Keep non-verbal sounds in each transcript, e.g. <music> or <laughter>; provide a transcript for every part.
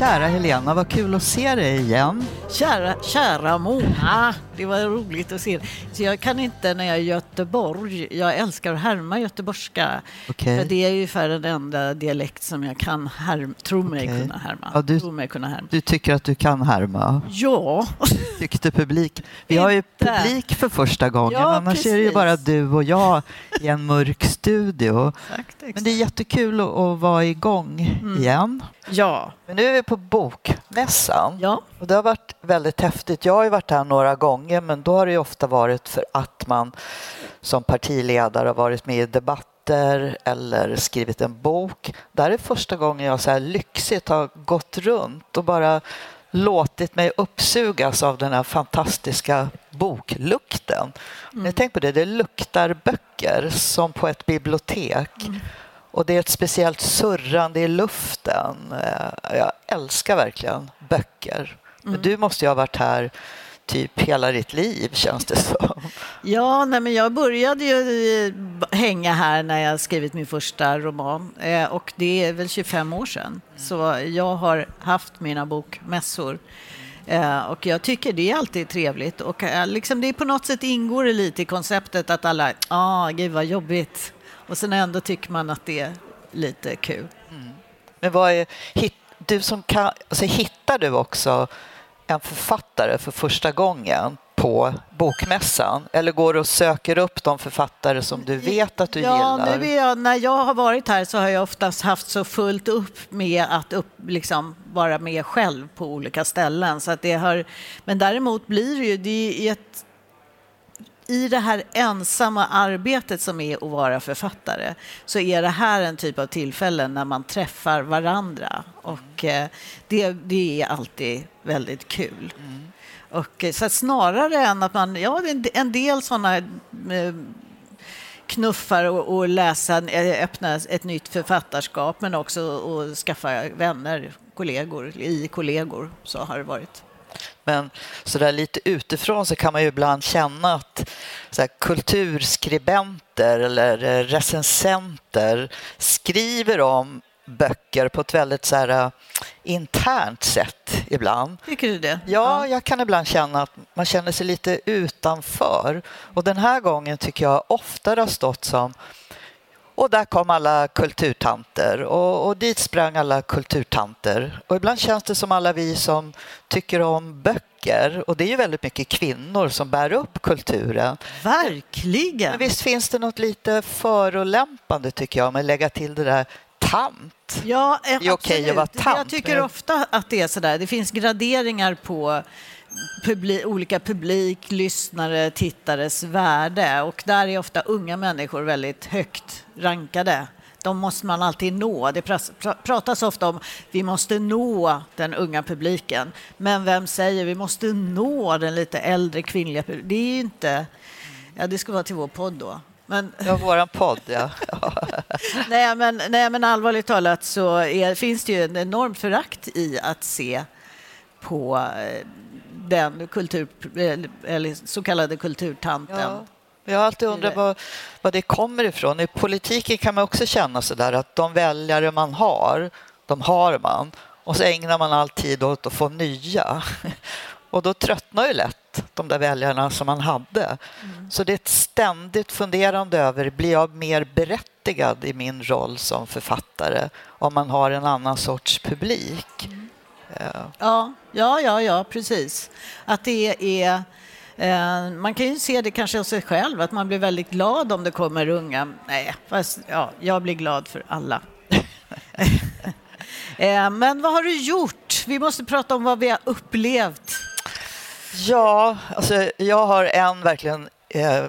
Kära Helena, vad kul att se dig igen. Kära, kära Mona, det var roligt att se. Så jag kan inte när jag är i Göteborg, jag älskar att härma göteborgska. Okej. För det är ungefär den enda dialekt som jag kan härma, tror mig Okej. kunna härma. Ja, du- tror mig kunna härma. Du tycker att du kan härma, Ja, <laughs> tyckte publik. Vi har ju publik för första gången, Ja, annars är det ju precis. bara du och jag i en mörk studio. exakt. exakt. Men det är jättekul att, att vara igång Mm. igen. Ja, Men nu är vi på Bokmässan. ja. Och det har varit väldigt häftigt. Jag har ju varit här några gånger men då har det ofta varit för att man som partiledare har varit med i debatter eller skrivit en bok. Det här är första gången jag så här lyxigt har gått runt och bara låtit mig uppsugas av den här fantastiska boklukten. Mm. Tänk på det, det luktar böcker som på ett bibliotek. Och det är ett speciellt surrande i luften. Eh, Jag älskar verkligen böcker. Men du måste ju ha varit här typ hela ditt liv, känns det som. Ja, nej, men jag började ju hänga här när jag skrivit min första roman eh, och det är väl 25 år sedan. Så jag har haft mina bokmässor. Eh, och jag tycker det är alltid trevligt och eh, liksom det på något sätt ingår det lite i konceptet att alla, ah, gud vad jobbigt. Och sen ändå tycker man att det är lite kul. Men vad är, hit, du som kan, alltså hittar du också en författare för första gången på bokmässan? Eller går du och söker upp de författare som du vet att du ja, gillar? Nu är jag, när jag har varit här så har jag oftast haft så fullt upp med att upp, liksom, vara med själv på olika ställen. Så att det har, men däremot blir det ju det är ett i det här ensamma arbetet som är att vara författare så är det här en typ av tillfällen när man träffar varandra och eh, det, det är alltid väldigt kul. Och, eh, så snarare än att man, ja en, del sådana eh, knuffar och, och läsa, öppna ett nytt författarskap men också att skaffa vänner, kollegor, i kollegor så har det varit. Men så där lite utifrån så kan man ju ibland känna att så här, kulturskribenter eller eh, recensenter skriver om böcker på ett väldigt så här, eh, internt sätt ibland. Tycker du det? Ja, jag kan ibland känna att man känner sig lite utanför. Och den här gången tycker jag oftare har stått som och där kom alla kulturtanter och, och dit sprang alla kulturtanter. Och ibland känns det som alla vi som tycker om böcker och det är ju väldigt mycket kvinnor som bär upp kulturen. Verkligen! Men visst finns det något lite förolämpande tycker jag med att lägga till det där tant. Ja, eh, Det är okej absolut. att vara tant, Jag tycker ofta att det är sådär. Det finns graderingar på publi olika publik, lyssnare, tittares värde och där är ofta unga människor väldigt högt rankade. De måste man alltid nå. Det pratas ofta om vi måste nå den unga publiken. Men vem säger vi måste nå den lite äldre kvinnliga publiken? Det är ju inte... Ja, det ska vara till vår podd då. Men, Ja, våran podd, ja. <laughs> nej, men, nej, men allvarligt talat så är, finns det ju en enormt förakt i att se på eh, den kultur, eller så kallade kulturtanten. Ja. Jag har alltid undrat vad, vad det kommer ifrån. I politiken kan man också känna så där att de väljare man har, de har man. Och så ägnar man all tid åt att få nya. <laughs> Och då tröttnar ju lätt de där väljarna som man hade. Så det är ett ständigt funderande över, blir jag mer berättigad i min roll som författare om man har en annan sorts publik? Ja. Ja, ja, ja, precis. Att det är... Eh, man kan ju se det kanske hos sig själv, att man blir väldigt glad om det kommer unga. Nej, fast ja, jag blir glad för alla. <laughs> eh, men vad har du gjort? Vi måste prata om vad vi har upplevt. Ja, alltså jag har en verkligen eh,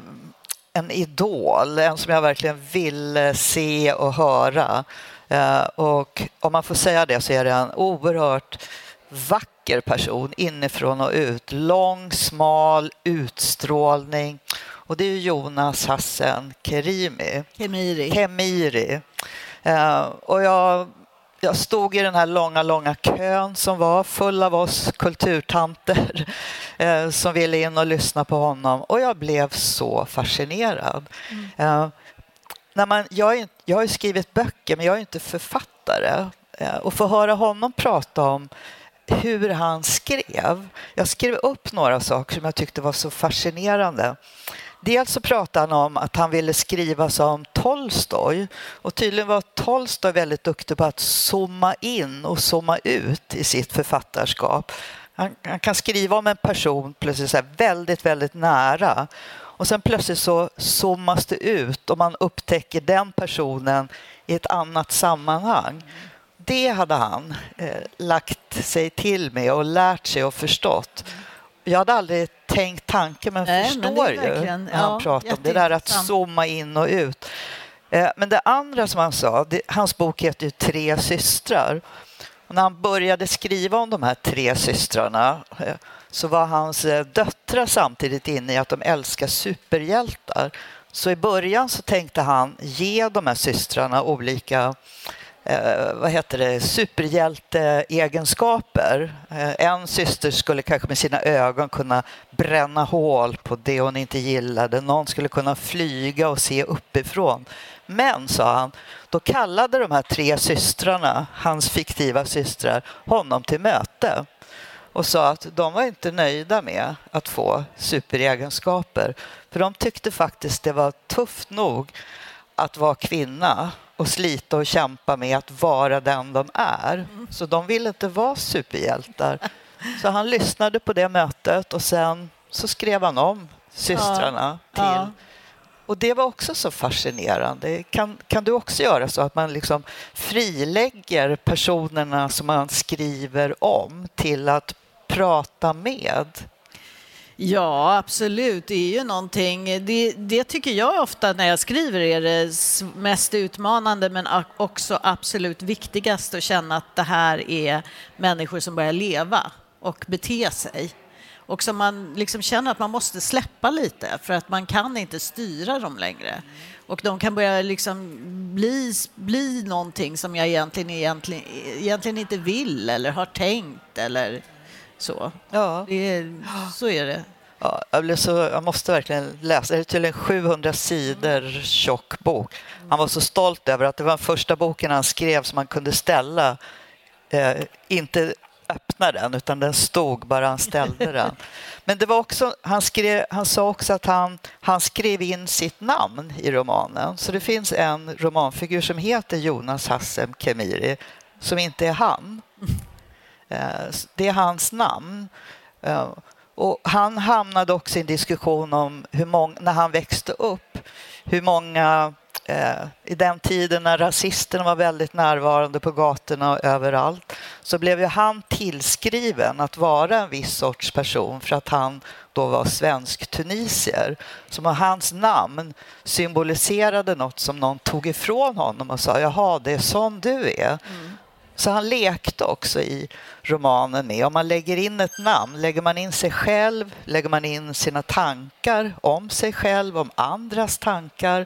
en idol, en som jag verkligen vill se och höra. Eh, och om man får säga det så är det en oerhört vacker person inifrån och ut. Lång, smal, utstrålning. Och det är Jonas Hassen Kerimi. Kemiri. Kemiri. Eh, och jag, jag stod i den här långa, långa kön som var full av oss kulturtanter <laughs> eh, som ville in och lyssna på honom och jag blev så fascinerad. Eh, när man, jag, är, jag har ju skrivit böcker men jag är inte författare eh, och få höra honom prata om hur han skrev. Jag skrev upp några saker som jag tyckte var så fascinerande. Dels så pratade han om att han ville skriva som Tolstoj och tydligen var Tolstoj väldigt duktig på att zooma in och zooma ut i sitt författarskap. Han, han kan skriva om en person plötsligt så väldigt, väldigt nära och sen plötsligt så zoomas det ut och man upptäcker den personen i ett annat sammanhang. Det hade han eh, lagt sig till med och lärt sig och förstått. Jag hade aldrig tänkt tanken men Nej, förstår men ju när han ja, pratar om det där att zooma in och ut. Eh, men det andra som han sa, det, hans bok heter ju Tre systrar. Och när han började skriva om de här tre systrarna eh, så var hans eh, döttrar samtidigt inne i att de älskar superhjältar. Så i början så tänkte han ge de här systrarna olika eh, vad heter det, superhjälteegenskaper. Eh, en syster skulle kanske med sina ögon kunna bränna hål på det hon inte gillade. Någon skulle kunna flyga och se uppifrån. Men, sa han, då kallade de här tre systrarna, hans fiktiva systrar, honom till möte och sa att de var inte nöjda med att få superegenskaper. För de tyckte faktiskt det var tufft nog att vara kvinna och slita och kämpa med att vara den de är. Så de ville inte vara superhjältar. Så han lyssnade på det mötet och sen så skrev han om systrarna ja. till ja. Och det var också så fascinerande. Kan, kan du också göra så att man liksom frilägger personerna som man skriver om till att prata med? Ja, absolut. Det är ju någonting. Det, det, tycker jag ofta när jag skriver är det mest utmanande men också absolut viktigast att känna att det här är människor som börjar leva och bete sig. Och som man liksom känner att man måste släppa lite för att man kan inte styra dem längre. Och de kan börja liksom bli, bli någonting som jag egentligen, egentligen, egentligen inte vill eller har tänkt eller så. Ja. Är, så är det. Ja, jag, blev så, jag måste verkligen läsa. Det är tydligen 700 sidor tjock bok. Han var så stolt över att det var den första boken han skrev som man kunde ställa. Eh, inte öppna den, utan den stod bara han ställde den. <laughs> Men det var också, han, skrev, han sa också att han, han skrev in sitt namn i romanen. Så det finns en romanfigur som heter Jonas Hassem Kemiri som inte är han. Eh, det är hans namn. Eh, och han hamnade också i en diskussion om hur många, när han växte upp, hur många eh, i den tiden när rasisterna var väldigt närvarande på gatorna och överallt så blev ju han tillskriven att vara en viss sorts person för att han då var svensk-tunisier. Så hans namn symboliserade något som någon tog ifrån honom och sa jaha, det är sån du är. Mm. Så han lekte också i romanen med. Om man lägger in ett namn, lägger man in sig själv, lägger man in sina tankar om sig själv, om andras tankar.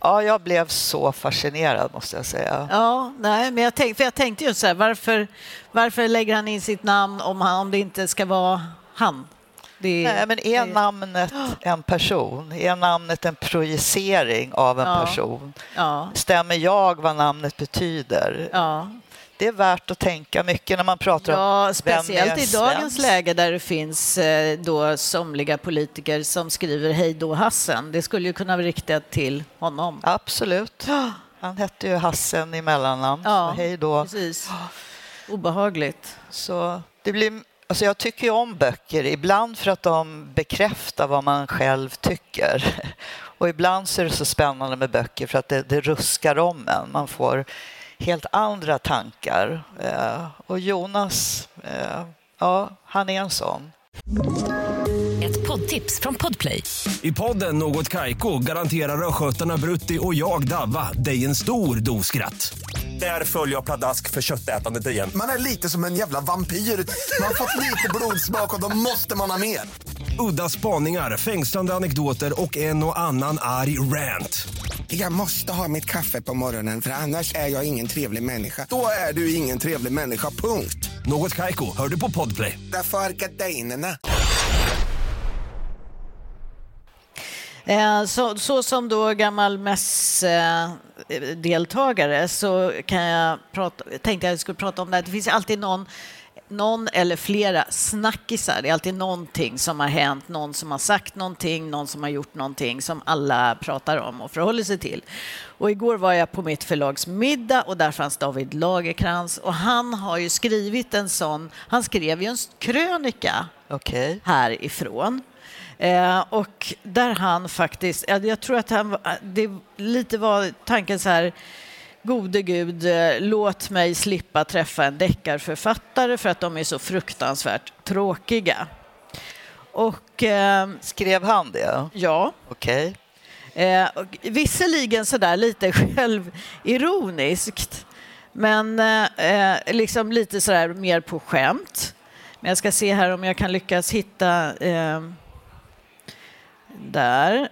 Ja, jag blev så fascinerad måste jag säga. Ja, nej, men jag, tänk, för jag tänkte just så här, varför, varför lägger han in sitt namn om, han, om det inte ska vara han? Det, nej, men är det... namnet en person? Är namnet en projicering av en ja. person? Ja. Stämmer jag vad namnet betyder? Ja det är värt att tänka mycket när man pratar ja, om Speciellt i dagens läge där det finns eh, då somliga politiker som skriver hej då Hassen. Det skulle ju kunna vara riktat till honom. Absolut. Han hette ju Hassen i mellannamn. Ja, hej då. Precis. Obehagligt. Så det blir Alltså jag tycker ju om böcker, ibland för att de bekräftar vad man själv tycker. <laughs> Och ibland så är det så spännande med böcker för att det, det ruskar om en. Man får helt andra tankar. Eh, och Jonas, eh, ja, han är en sån. Ett poddtips från Podplay. I podden Något Kaiko garanterar östgötarna Brutti och jag, Davva, dig en stor dos skratt. Där följer jag pladask för köttätandet igen. Man är lite som en jävla vampyr. Man har fått lite blodsmak och då måste man ha mer. Udda spaningar, fängslande anekdoter och en och annan arg rant. Jag måste ha mitt kaffe på morgonen för annars är jag ingen trevlig människa. Då är du ingen trevlig människa, punkt. Något kajko, hör du på podplay. Därför är gardinerna. Eh, så, så, som då gammal mässdeltagare så kan jag prata, tänkte jag skulle prata om det. Det finns alltid någon någon eller flera snackisar. Det är alltid någonting som har hänt, någon som har sagt någonting, någon som har gjort någonting som alla pratar om och förhåller sig till. Och igår var jag på mitt förlags middag och där fanns David Lagerkrans och han har ju skrivit en sån, han skrev ju en krönika okay. härifrån. Eh, och där han faktiskt, jag tror att han, det lite var tanken så här, gode gud, eh, låt mig slippa träffa en deckarförfattare för att de är så fruktansvärt tråkiga. Och, eh, Skrev han det? Ja. Okej. Okay. Eh, visserligen sådär lite <laughs> självironiskt, men eh, liksom lite sådär mer på skämt. Men jag ska se här om jag kan lyckas hitta eh, där.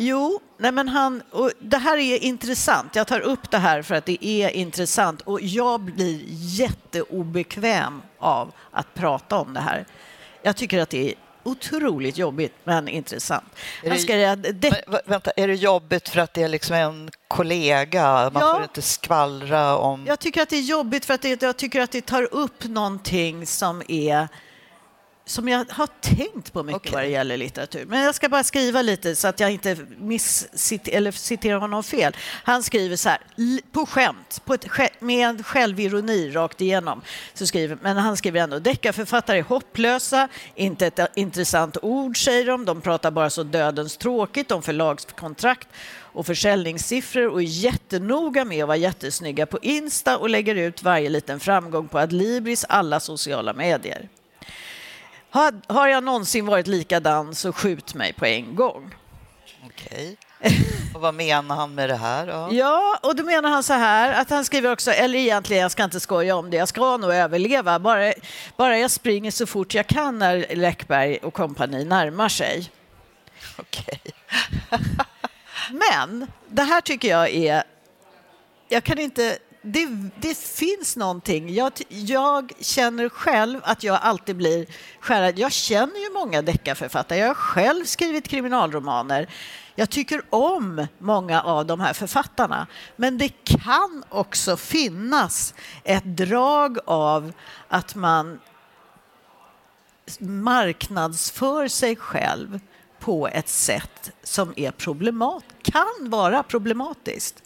Jo, nej men han, och det här är intressant. Jag tar upp det här för att det är intressant och jag blir jätteobekväm av att prata om det här. Jag tycker att det är otroligt jobbigt men intressant. Är det, ska, det, men, vänta, är det jobbigt för att det är liksom en kollega? Man ja, får inte skvallra om... Jag tycker att det är jobbigt för att det, jag tycker att det tar upp någonting som är som jag har tänkt på mycket okay. vad det gäller litteratur. Men jag ska bara skriva lite så att jag inte eller citerar honom fel. Han skriver så här, på skämt, på ett, med en självironi rakt igenom. Så skriver, men han skriver ändå, deckarförfattare är hopplösa, inte ett intressant ord säger de, de pratar bara så dödens tråkigt om förlagskontrakt och försäljningssiffror och är jättenoga med att vara jättesnygga på Insta och lägger ut varje liten framgång på Adlibris alla sociala medier. Har, har jag någonsin varit likadan så skjut mig på en gång. Okej. Och vad menar han med det här? Då? Ja, och då menar han så här att han skriver också, eller egentligen, jag ska inte skoja om det, jag ska nog överleva, bara, bara jag springer så fort jag kan när Läckberg och kompani närmar sig. Okej. Men det här tycker jag är, jag kan inte det, det, finns någonting. Jag, jag, känner själv att jag alltid blir skärrad. Jag känner ju många deckarförfattare. Jag har själv skrivit kriminalromaner. Jag tycker om många av de här författarna. Men det kan också finnas ett drag av att man marknadsför sig själv på ett sätt som är problemat, kan vara problematiskt.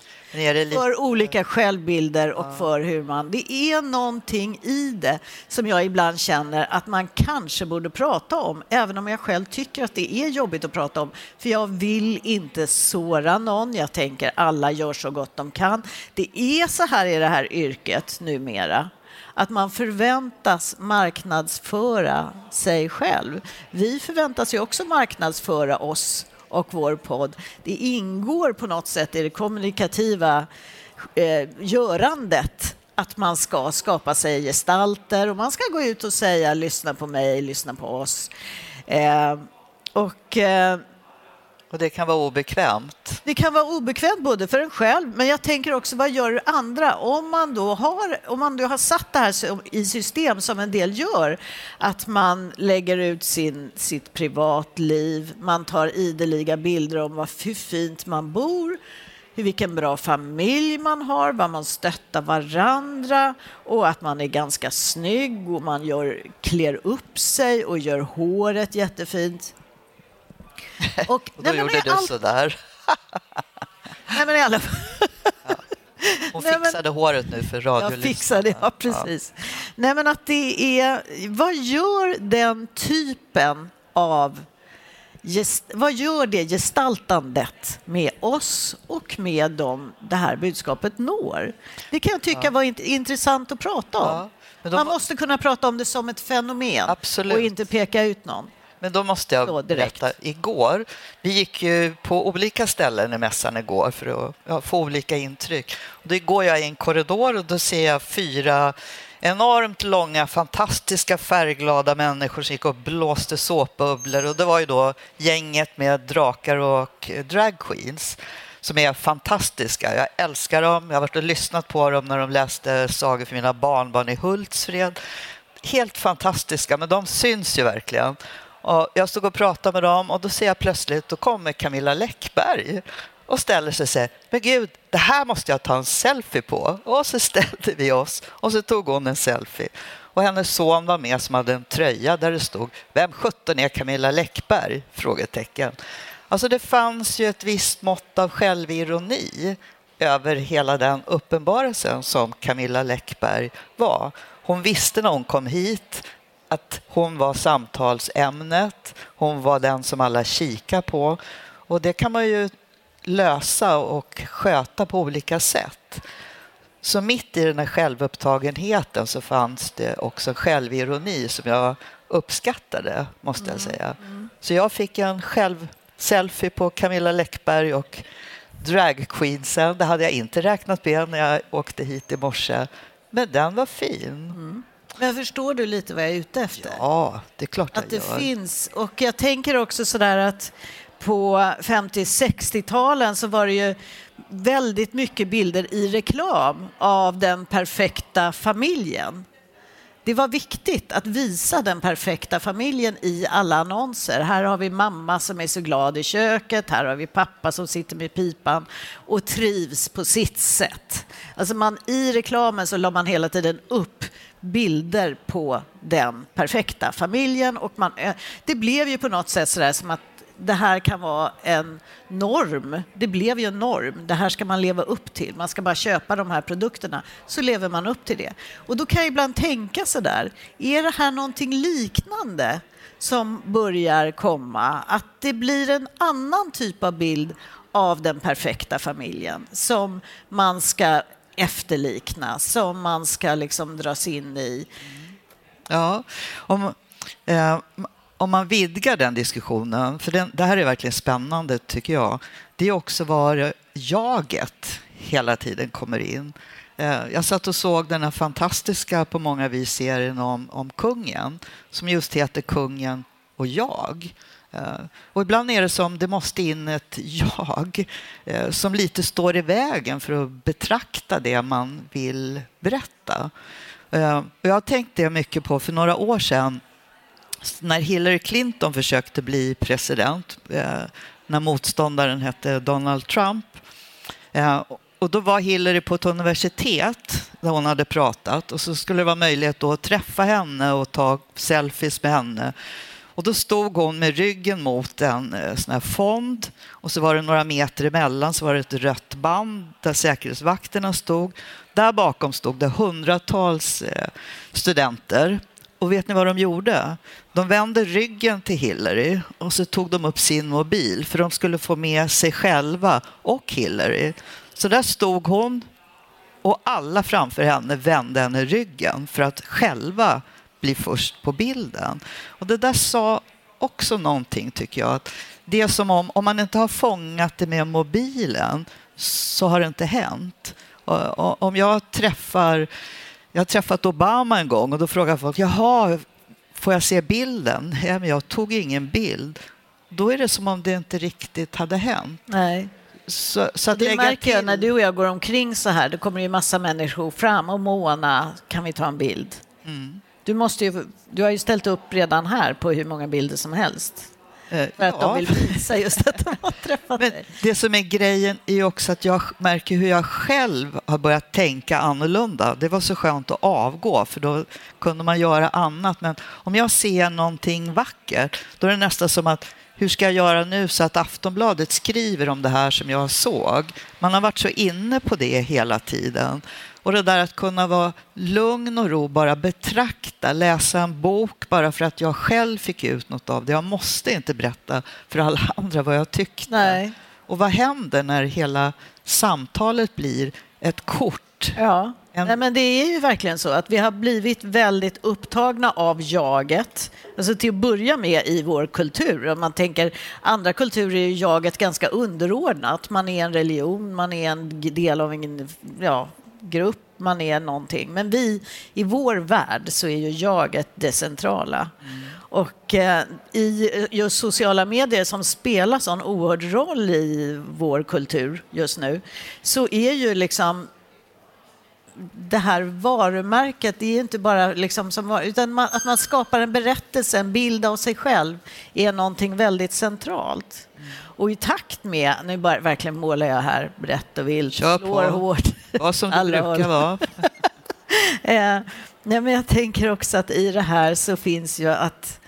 För olika självbilder och ja. för hur man... Det är någonting i det som jag ibland känner att man kanske borde prata om, även om jag själv tycker att det är jobbigt att prata om. För jag vill inte såra någon. Jag tänker alla gör så gott de kan. Det är så här i det här yrket numera att man förväntas marknadsföra sig själv. Vi förväntas ju också marknadsföra oss och vår podd. Det ingår på något sätt i det kommunikativa eh, görandet att man ska skapa sig gestalter och man ska gå ut och säga lyssna på mig, lyssna på oss. Eh, och eh, och det kan vara obekvämt? Det kan vara obekvämt både för en själv, men jag tänker också vad gör andra? Om man då har, om man då har satt det här i system, som en del gör, att man lägger ut sin, sitt privatliv, man tar ideliga bilder om vad, hur fint man bor, vilken bra familj man har, vad man stöttar varandra och att man är ganska snygg och man gör, klär upp sig och gör håret jättefint. Och, <laughs> och då nej, gjorde du all... sådär. <laughs> nej, men i alla fall. ja. Hon nej, fixade men... håret nu för radiolyssnarna. Jag fixade, ja precis. Ja. Nej men att det är, vad gör den typen av Gest, vad gör det gestaltandet med oss och med dem det här budskapet når? Det kan jag tycka ja. var intressant att prata om. Ja, Man måste kunna prata om det som ett fenomen Absolut. och inte peka ut någon. Men då måste jag berätta, igår, vi gick ju på olika ställen i mässan igår för att få olika intryck. Och då går jag i en korridor och då ser jag fyra enormt långa, fantastiska färgglada människor som gick och blåste såpbubblor och det var ju då gänget med drakar och dragqueens som är fantastiska. Jag älskar dem. Jag har varit och lyssnat på dem när de läste sagor för mina barnbarn i Hultsfred. Helt fantastiska, men de syns ju verkligen. Och jag stod och pratade med dem och då ser jag plötsligt, då kommer Camilla Läckberg och ställer sig och säger, men gud, det här måste jag ta en selfie på. Och så ställde vi oss och så tog hon en selfie. Och hennes son var med som hade en tröja där det stod, vem sjutton är Camilla Läckberg? Frågetecken. Alltså det fanns ju ett visst mått av självironi över hela den uppenbarelsen som Camilla Läckberg var. Hon visste när hon kom hit att hon var samtalsämnet, hon var den som alla kikar på. Och det kan man ju lösa och sköta på olika sätt. Så mitt i den här självupptagenheten så fanns det också självironi som jag uppskattade, måste jag mm, säga. Mm. Så jag fick en själv selfie på Camilla Läckberg och dragqueensen. Det hade jag inte räknat med när jag åkte hit i morse. Men den var fin. Mm. Men förstår du lite vad jag är ute efter? Ja, det är klart jag Att det gör. finns. Och jag tänker också sådär att på 50-60-talen så var det ju väldigt mycket bilder i reklam av den perfekta familjen. Det var viktigt att visa den perfekta familjen i alla annonser. Här har vi mamma som är så glad i köket, här har vi pappa som sitter med pipan och trivs på sitt sätt. Alltså man, I reklamen så la man hela tiden upp bilder på den perfekta familjen och man, eh, det blev ju på något sätt sådär som att det här kan vara en norm. Det blev ju en norm. Det här ska man leva upp till. Man ska bara köpa de här produkterna. Så lever man upp till det. Och då kan jag ibland tänka så där. Är det här någonting liknande som börjar komma? Att det blir en annan typ av bild av den perfekta familjen som man ska efterlikna, som man ska liksom dras in i. Ja, om, eh, om man vidgar den diskussionen, för den, det här är verkligen spännande tycker jag, det är också var jaget hela tiden kommer in. Eh, jag satt och såg den här fantastiska, på många vis, serien om, om kungen som just heter Kungen och jag. Eh, och ibland är det som det måste in ett jag eh, som lite står i vägen för att betrakta det man vill berätta. Eh, jag har tänkt det mycket på för några år sedan när Hillary Clinton försökte bli president, när motståndaren hette Donald Trump, och då var Hillary på ett universitet där hon hade pratat och så skulle det vara möjlighet att träffa henne och ta selfies med henne. Och då stod hon med ryggen mot en eh, sån här fond och så var det några meter emellan så var det ett rött band där säkerhetsvakterna stod. Där bakom stod det hundratals eh, studenter och vet ni vad de gjorde? De vände ryggen till Hillary och så tog de upp sin mobil för de skulle få med sig själva och Hillary. Så där stod hon och alla framför henne vände henne ryggen för att själva bli först på bilden. Och det där sa också någonting tycker jag. Att det är som om, om man inte har fångat det med mobilen så har det inte hänt. Och, och, om jag träffar jag har träffat Obama en gång och då frågar folk, jaha, får jag se bilden? Ja, men jag tog ingen bild. Då är det som om det inte riktigt hade hänt. Nej. Så, så det märker till... jag när du och jag går omkring så här. Det kommer ju massa människor fram och Mona, kan vi ta en bild? Mm. Du, måste ju, du har ju ställt upp redan här på hur många bilder som helst. Eh, för att ja. de vill visa just att de har <laughs> träffat Men dig. Det som är grejen är också att jag märker hur jag själv har börjat tänka annorlunda. Det var så skönt att avgå för då kunde man göra annat. Men om jag ser någonting vackert då är det nästan som att hur ska jag göra nu så att Aftonbladet skriver om det här som jag såg? Man har varit så inne på det hela tiden. Och det där att kunna vara lugn och ro, bara betrakta, läsa en bok bara för att jag själv fick ut något av det. Jag måste inte berätta för alla <laughs> andra vad jag tyckte. Nej. Och vad händer när hela samtalet blir ett kort? Ja. En... Nej, men det är ju verkligen så att vi har blivit väldigt upptagna av jaget. Alltså till att börja med i vår kultur. Om man tänker andra kulturer är jaget ganska underordnat. Man är en religion, man är en del av en ja, grupp, man är någonting. Men vi, i vår värld så är ju jaget det centrala. Mm. Och eh, i just sociala medier som spelar sån oerhörd roll i vår kultur just nu så är ju liksom det här varumärket, det är inte bara liksom som utan man, att man skapar en berättelse, en bild av sig själv är någonting väldigt centralt. Och i takt med, nu bara, verkligen målar jag här brett och vilt, slår hårt. Vad som det brukar vara. <laughs> eh, nej, men jag tänker också att i det här så finns ju att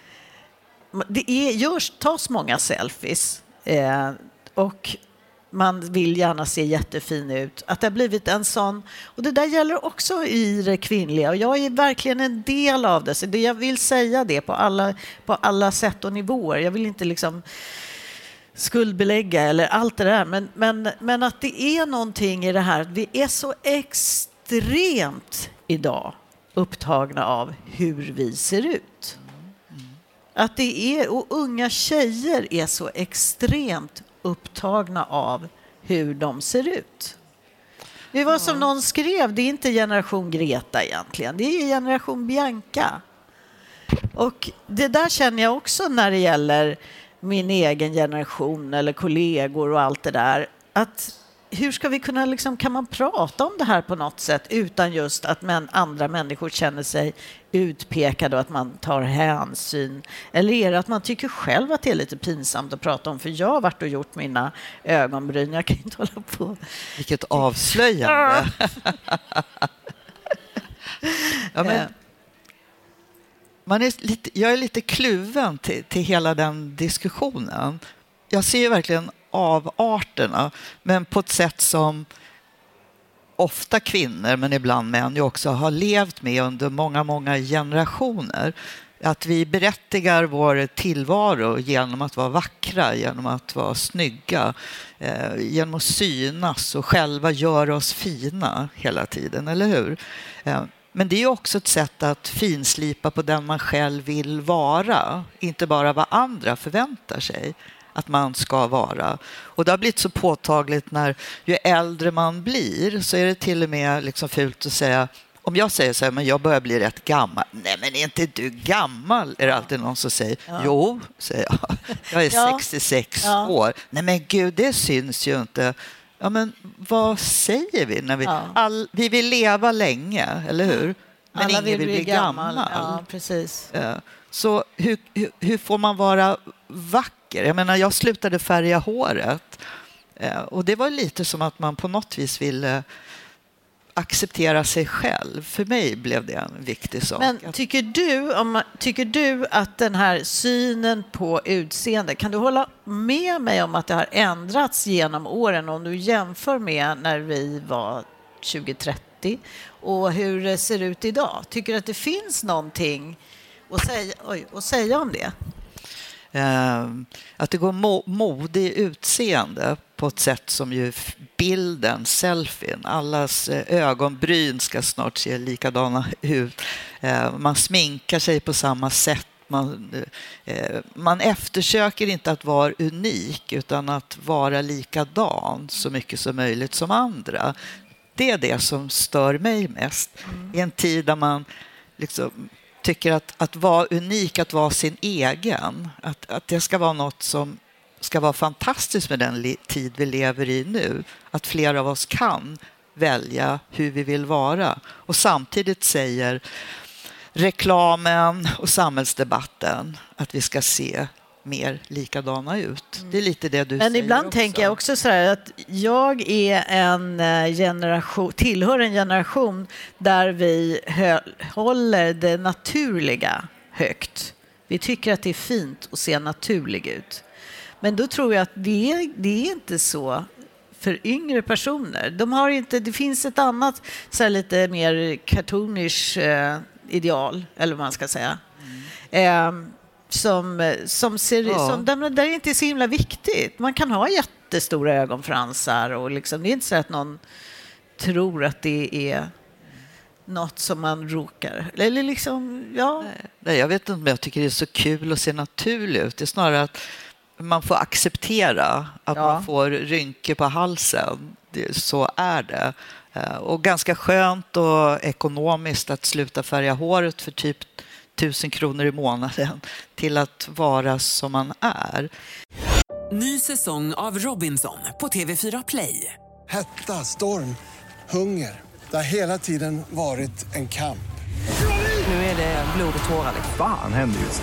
det är, görs, tas många selfies. Eh, och man vill gärna se jättefin ut. Att det har blivit en sån... Och det där gäller också i det kvinnliga och jag är verkligen en del av det. Så det, jag vill säga det på alla, på alla sätt och nivåer. Jag vill inte liksom skuldbelägga eller allt det där. Men, men, men att det är någonting i det här. Vi är så extremt idag upptagna av hur vi ser ut. Att det är, och unga tjejer är så extremt upptagna av hur de ser ut. Det var som någon skrev, det är inte generation Greta egentligen, det är generation Bianca. Och det där känner jag också när det gäller min egen generation eller kollegor och allt det där. Att hur ska vi kunna, liksom, kan man prata om det här på något sätt utan just att men, andra människor känner sig utpekade och att man tar hänsyn? Eller är det att man tycker själv att det är lite pinsamt att prata om? För jag har varit och gjort mina ögonbryn, jag kan inte hålla på. Vilket avslöjande. <laughs> ja, men, eh man är lite, jag är lite kluven till, till hela den diskussionen. Jag ser verkligen avarterna, men på ett sätt som ofta kvinnor, men ibland män, ju också har levt med under många, många generationer. Att vi berättigar vår tillvaro genom att vara vackra, genom att vara snygga, eh, genom att synas och själva göra oss fina hela tiden, eller hur? Eh, men det är också ett sätt att finslipa på den man själv vill vara, inte bara vad andra förväntar sig att man ska vara. Och det har blivit så påtagligt när ju äldre man blir så är det till och med liksom fult att säga om jag säger så här, men jag börjar bli rätt gammal. Nej, men är inte du gammal? Är det alltid någon som säger. Ja. Jo, säger jag. <laughs> Jag är ja. 66 ja. år. Nej, men gud, det syns ju inte. Ja, men vad säger vi när vi... All, vi vill leva länge, eller hur? Men Alla ingen vill bli, bli gammal. gammal. Ja, precis. Så hur, hur, hur får man vara vacker vacker. Jag menar, jag slutade färga håret eh, och det var lite som att man på något vis ville acceptera sig själv. För mig blev det en viktig sak. Men tycker du, om, tycker du att den här synen på utseende, kan du hålla med mig om att det har ändrats genom åren om du jämför med när vi var 2030 och hur det ser ut idag? Tycker du att det finns någonting att säga, oj, att säga om det? Eh, att det går mo mode i utseende på ett sätt som ju bilden, selfien, allas eh, ögonbryn ska snart se likadana ut. Eh, man sminkar sig på samma sätt. Man, man eftersöker inte att vara unik utan att vara likadan så mycket som möjligt som andra. Det är det som stör mig mest. I en tid där man liksom tycker att, att vara unik, att vara sin egen, att, att det ska vara något som ska vara fantastiskt med den tid vi lever i nu. Att fler av oss kan välja hur vi vill vara. Och samtidigt säger reklamen och samhällsdebatten att vi ska se mer likadana ut. Det är lite det du Men säger ibland också. tänker jag också så här att jag är en eh, generation, tillhör en generation där vi håller det naturliga högt. Vi tycker att det är fint att se naturlig ut. Men då tror jag att det är, det är inte så för yngre personer. De har inte, det finns ett annat, så lite mer cartoonish eh, ideal, eller vad man ska säga. Mm. Eh, som, som ser ja. som, där, där är inte så himla viktigt. Man kan ha jättestora ögonfransar och liksom, det är inte så att någon tror att det är något som man råkar... Eller liksom, ja. Nej, jag vet inte om jag tycker det är så kul att se naturlig ut. Det är snarare att man får acceptera att ja. man får rynkor på halsen. Så är det. Eh, och ganska skönt och ekonomiskt att sluta färga håret för typ tusen kronor i månaden till att vara som man är. Ny säsong av Robinson på TV4 Play. Hetta, storm, hunger. Det har hela tiden varit en kamp. Nu är det blod och tårar. Fan händer just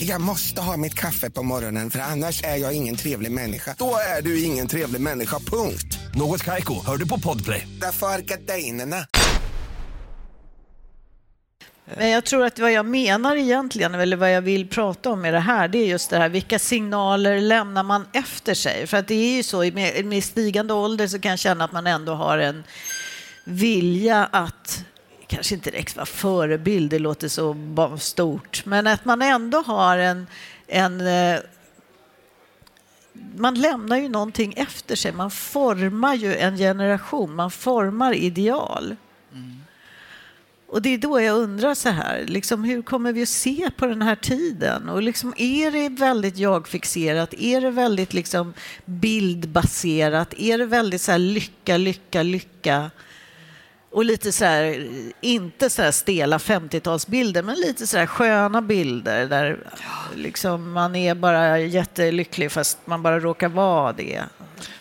Jag måste ha mitt kaffe på morgonen för annars är jag ingen trevlig människa. Då är du ingen trevlig människa, punkt. Något Kaiko, hör du på Podplay. Därför är gardinerna. Men jag tror att vad jag menar egentligen, eller vad jag vill prata om med det här, det är just det här, vilka signaler lämnar man efter sig? För att det är ju så, med, med stigande ålder så kan jag känna att man ändå har en vilja att kanske inte direkt vara förebild, det låter så stort, men att man ändå har en, en eh, man lämnar ju någonting efter sig, man formar ju en generation, man formar ideal. Och det är då jag undrar så här, liksom, hur kommer vi att se på den här tiden? Och liksom, är det väldigt jag-fixerat? Är det väldigt liksom, bildbaserat? Är det väldigt så här, lycka, lycka, lycka? Och lite så här, inte så här stela 50-talsbilder, men lite så här sköna bilder där liksom man är bara jättelycklig fast man bara råkar vara det.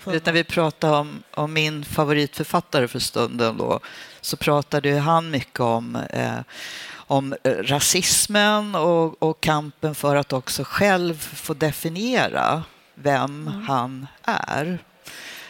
Vet, när vi pratade om, om min favoritförfattare för stunden då, så pratade han mycket om, eh, om rasismen och, och, kampen för att också själv få definiera vem mm. han är.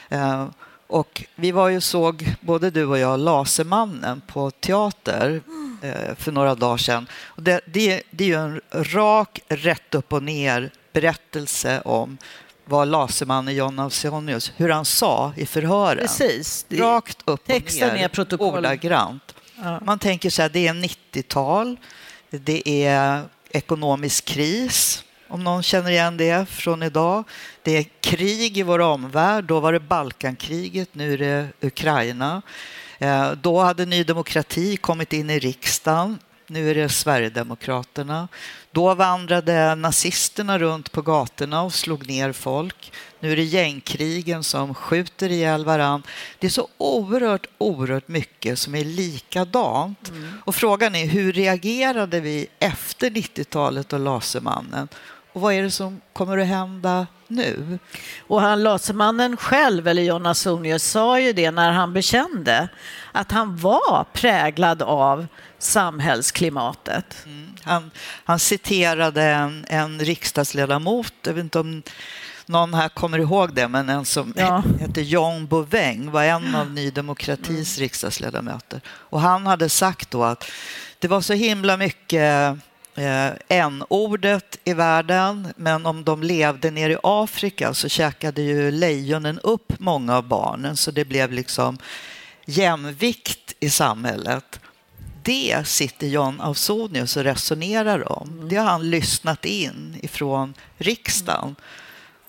Eh, och vi var ju såg, både du och jag, Lasermannen på teater eh, för några dagar sedan. Det, det, det är ju en rak, rätt upp och ner berättelse om vad Lasermannen John Ausonius, hur han sa i förhören. Precis. Rakt upp och Texten ner, är protokoll. ordagrant. Ja. Man tänker så här, det är 90-tal, det är ekonomisk kris, om någon känner igen det från idag. Det är krig i vår omvärld. Då var det Balkankriget, nu är det Ukraina. Eh, då hade Ny Demokrati kommit in i riksdagen. Nu är det Sverigedemokraterna. Då vandrade nazisterna runt på gatorna och slog ner folk. Nu är det gängkrigen som skjuter ihjäl varann. Det är så oerhört, oerhört mycket som är likadant. Mm. Och frågan är hur reagerade vi efter 90-talet och Lasermannen? Och vad är det som kommer att hända nu? Och han Lasermannen själv, eller John Ausonius, sa ju det när han bekände att han var präglad av samhällsklimatet. Mm. Han, han, citerade en, en riksdagsledamot, jag vet inte om någon här kommer ihåg det, men en som ja. hette John Bouveng var en av Ny Demokratis mm. riksdagsledamöter. Och han hade sagt då att det var så himla mycket Eh, n-ordet i världen, men om de levde nere i Afrika så käkade ju lejonen upp många av barnen, så det blev liksom jämvikt i samhället. Det sitter John Ausonius och resonerar om. Det har han lyssnat in ifrån riksdagen.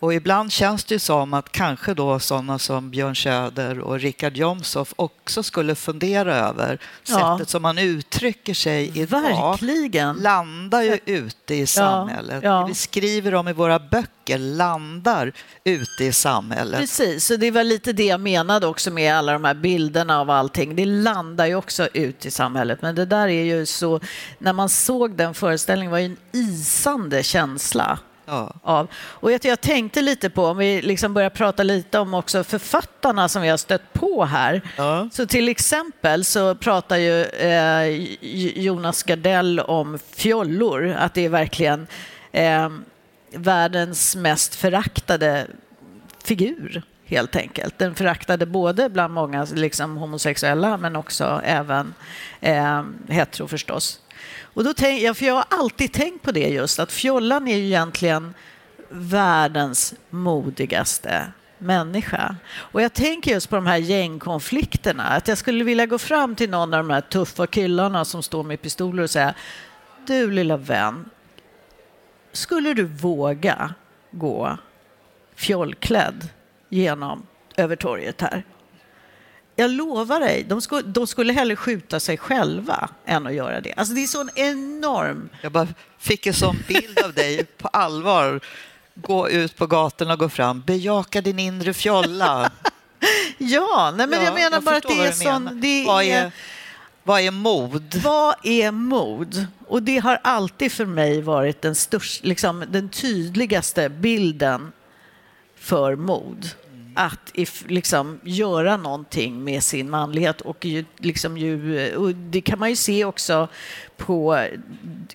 Och ibland känns det ju som att kanske då sådana som Björn Söder och Richard Jomshof också skulle fundera över ja. sättet som man uttrycker sig idag. Verkligen. Landar ju ute i samhället. Ja. Ja. Vi skriver om i våra böcker landar ute i samhället. Precis, och det var lite det jag menade också med alla de här bilderna av allting. Det landar ju också ut i samhället. Men det där är ju så, när man såg den föreställningen var ju en isande känsla ja. av. Och jag, jag, tänkte lite på, om vi liksom börjar prata lite om också författarna som vi har stött på här. Ja. Så till exempel så pratar ju eh, Jonas Gardell om fjollor, att det är verkligen eh, världens mest föraktade figur helt enkelt. Den föraktade både bland många liksom, homosexuella men också även eh, hetero förstås. Och då tänk, ja, för jag har alltid tänkt på det just, att fjollan är ju egentligen världens modigaste människa. Och jag tänker just på de här gängkonflikterna, att jag skulle vilja gå fram till någon av de här tuffa killarna som står med pistoler och säga Du lilla vän, skulle du våga gå fjollklädd genom över torget här? Jag lovar dig, de skulle, de skulle hellre skjuta sig själva än att göra det. Alltså det är sån enorm... Jag bara fick en sån bild av dig på allvar. Gå ut på gatorna och gå fram. Bejaka din inre fjolla. <laughs> ja, nej men ja, jag menar jag bara att det är sån... Det vad, är, vad är mod? Vad är mod? Och det har alltid för mig varit den, största, liksom, den tydligaste bilden för mod att if, liksom, göra någonting med sin manlighet. Och, ju, liksom, ju, eh, och det kan man ju se också på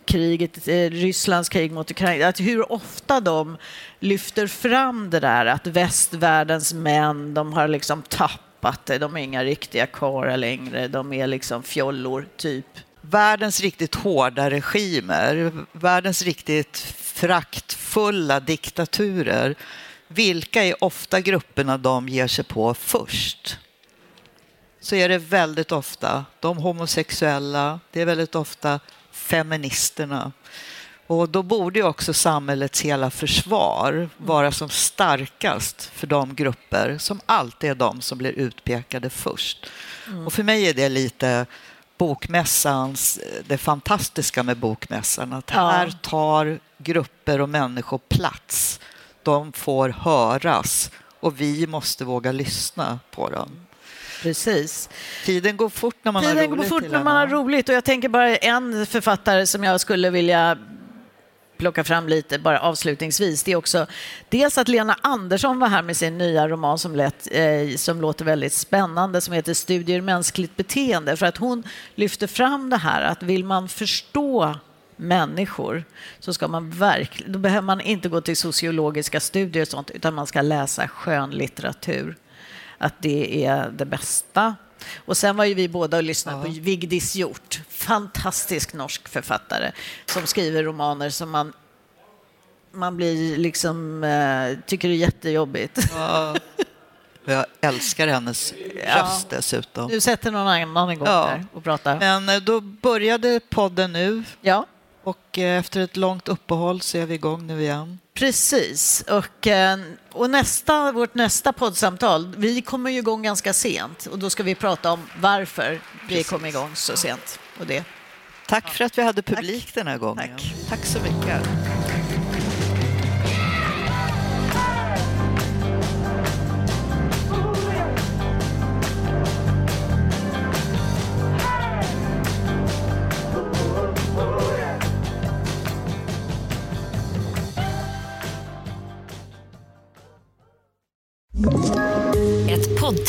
kriget, eh, Rysslands krig mot Ukraina, att hur ofta de lyfter fram det där att västvärldens män, de har liksom tappat det, de är inga riktiga karlar längre, de är liksom fjollor, typ. Världens riktigt hårda regimer, världens riktigt fraktfulla diktaturer vilka är ofta grupperna de ger sig på först? Så är det väldigt ofta de homosexuella, det är väldigt ofta feministerna. Och då borde också samhällets hela försvar vara som starkast för de grupper som alltid är de som blir utpekade först. Mm. Och för mig är det lite bokmässans, det fantastiska med bokmässan, att här tar grupper och människor plats de får höras och vi måste våga lyssna på dem. Precis. Tiden går fort när man Tiden har roligt. Tiden går fort när man har roligt och jag tänker bara en författare som jag skulle vilja plocka fram lite bara avslutningsvis. Det är också dels att Lena Andersson var här med sin nya roman som, lät, eh, som låter väldigt spännande som heter Studier mänskligt beteende för att hon lyfter fram det här att vill man förstå människor så ska man verkligen, då behöver man inte gå till sociologiska studier och sånt utan man ska läsa skönlitteratur. Att det är det bästa. Och sen var ju vi båda och lyssnade ja. på Vigdis Hjort, fantastisk norsk författare som skriver romaner som man man blir liksom, eh, tycker det är jättejobbigt. Ja. <laughs> Jag älskar hennes röst ja. dessutom. Du sätter någon annan igång ja. där och pratar. Men eh, då började podden nu. Ja. Och eh, efter ett långt uppehåll så är vi igång nu igen. Precis. Och, eh, och nästa, vårt nästa poddsamtal, vi kommer ju igång ganska sent och då ska vi prata om varför Precis. vi kom igång så sent. Och det. Tack för att vi hade publik Tack. den här gången. Tack. Tack så mycket.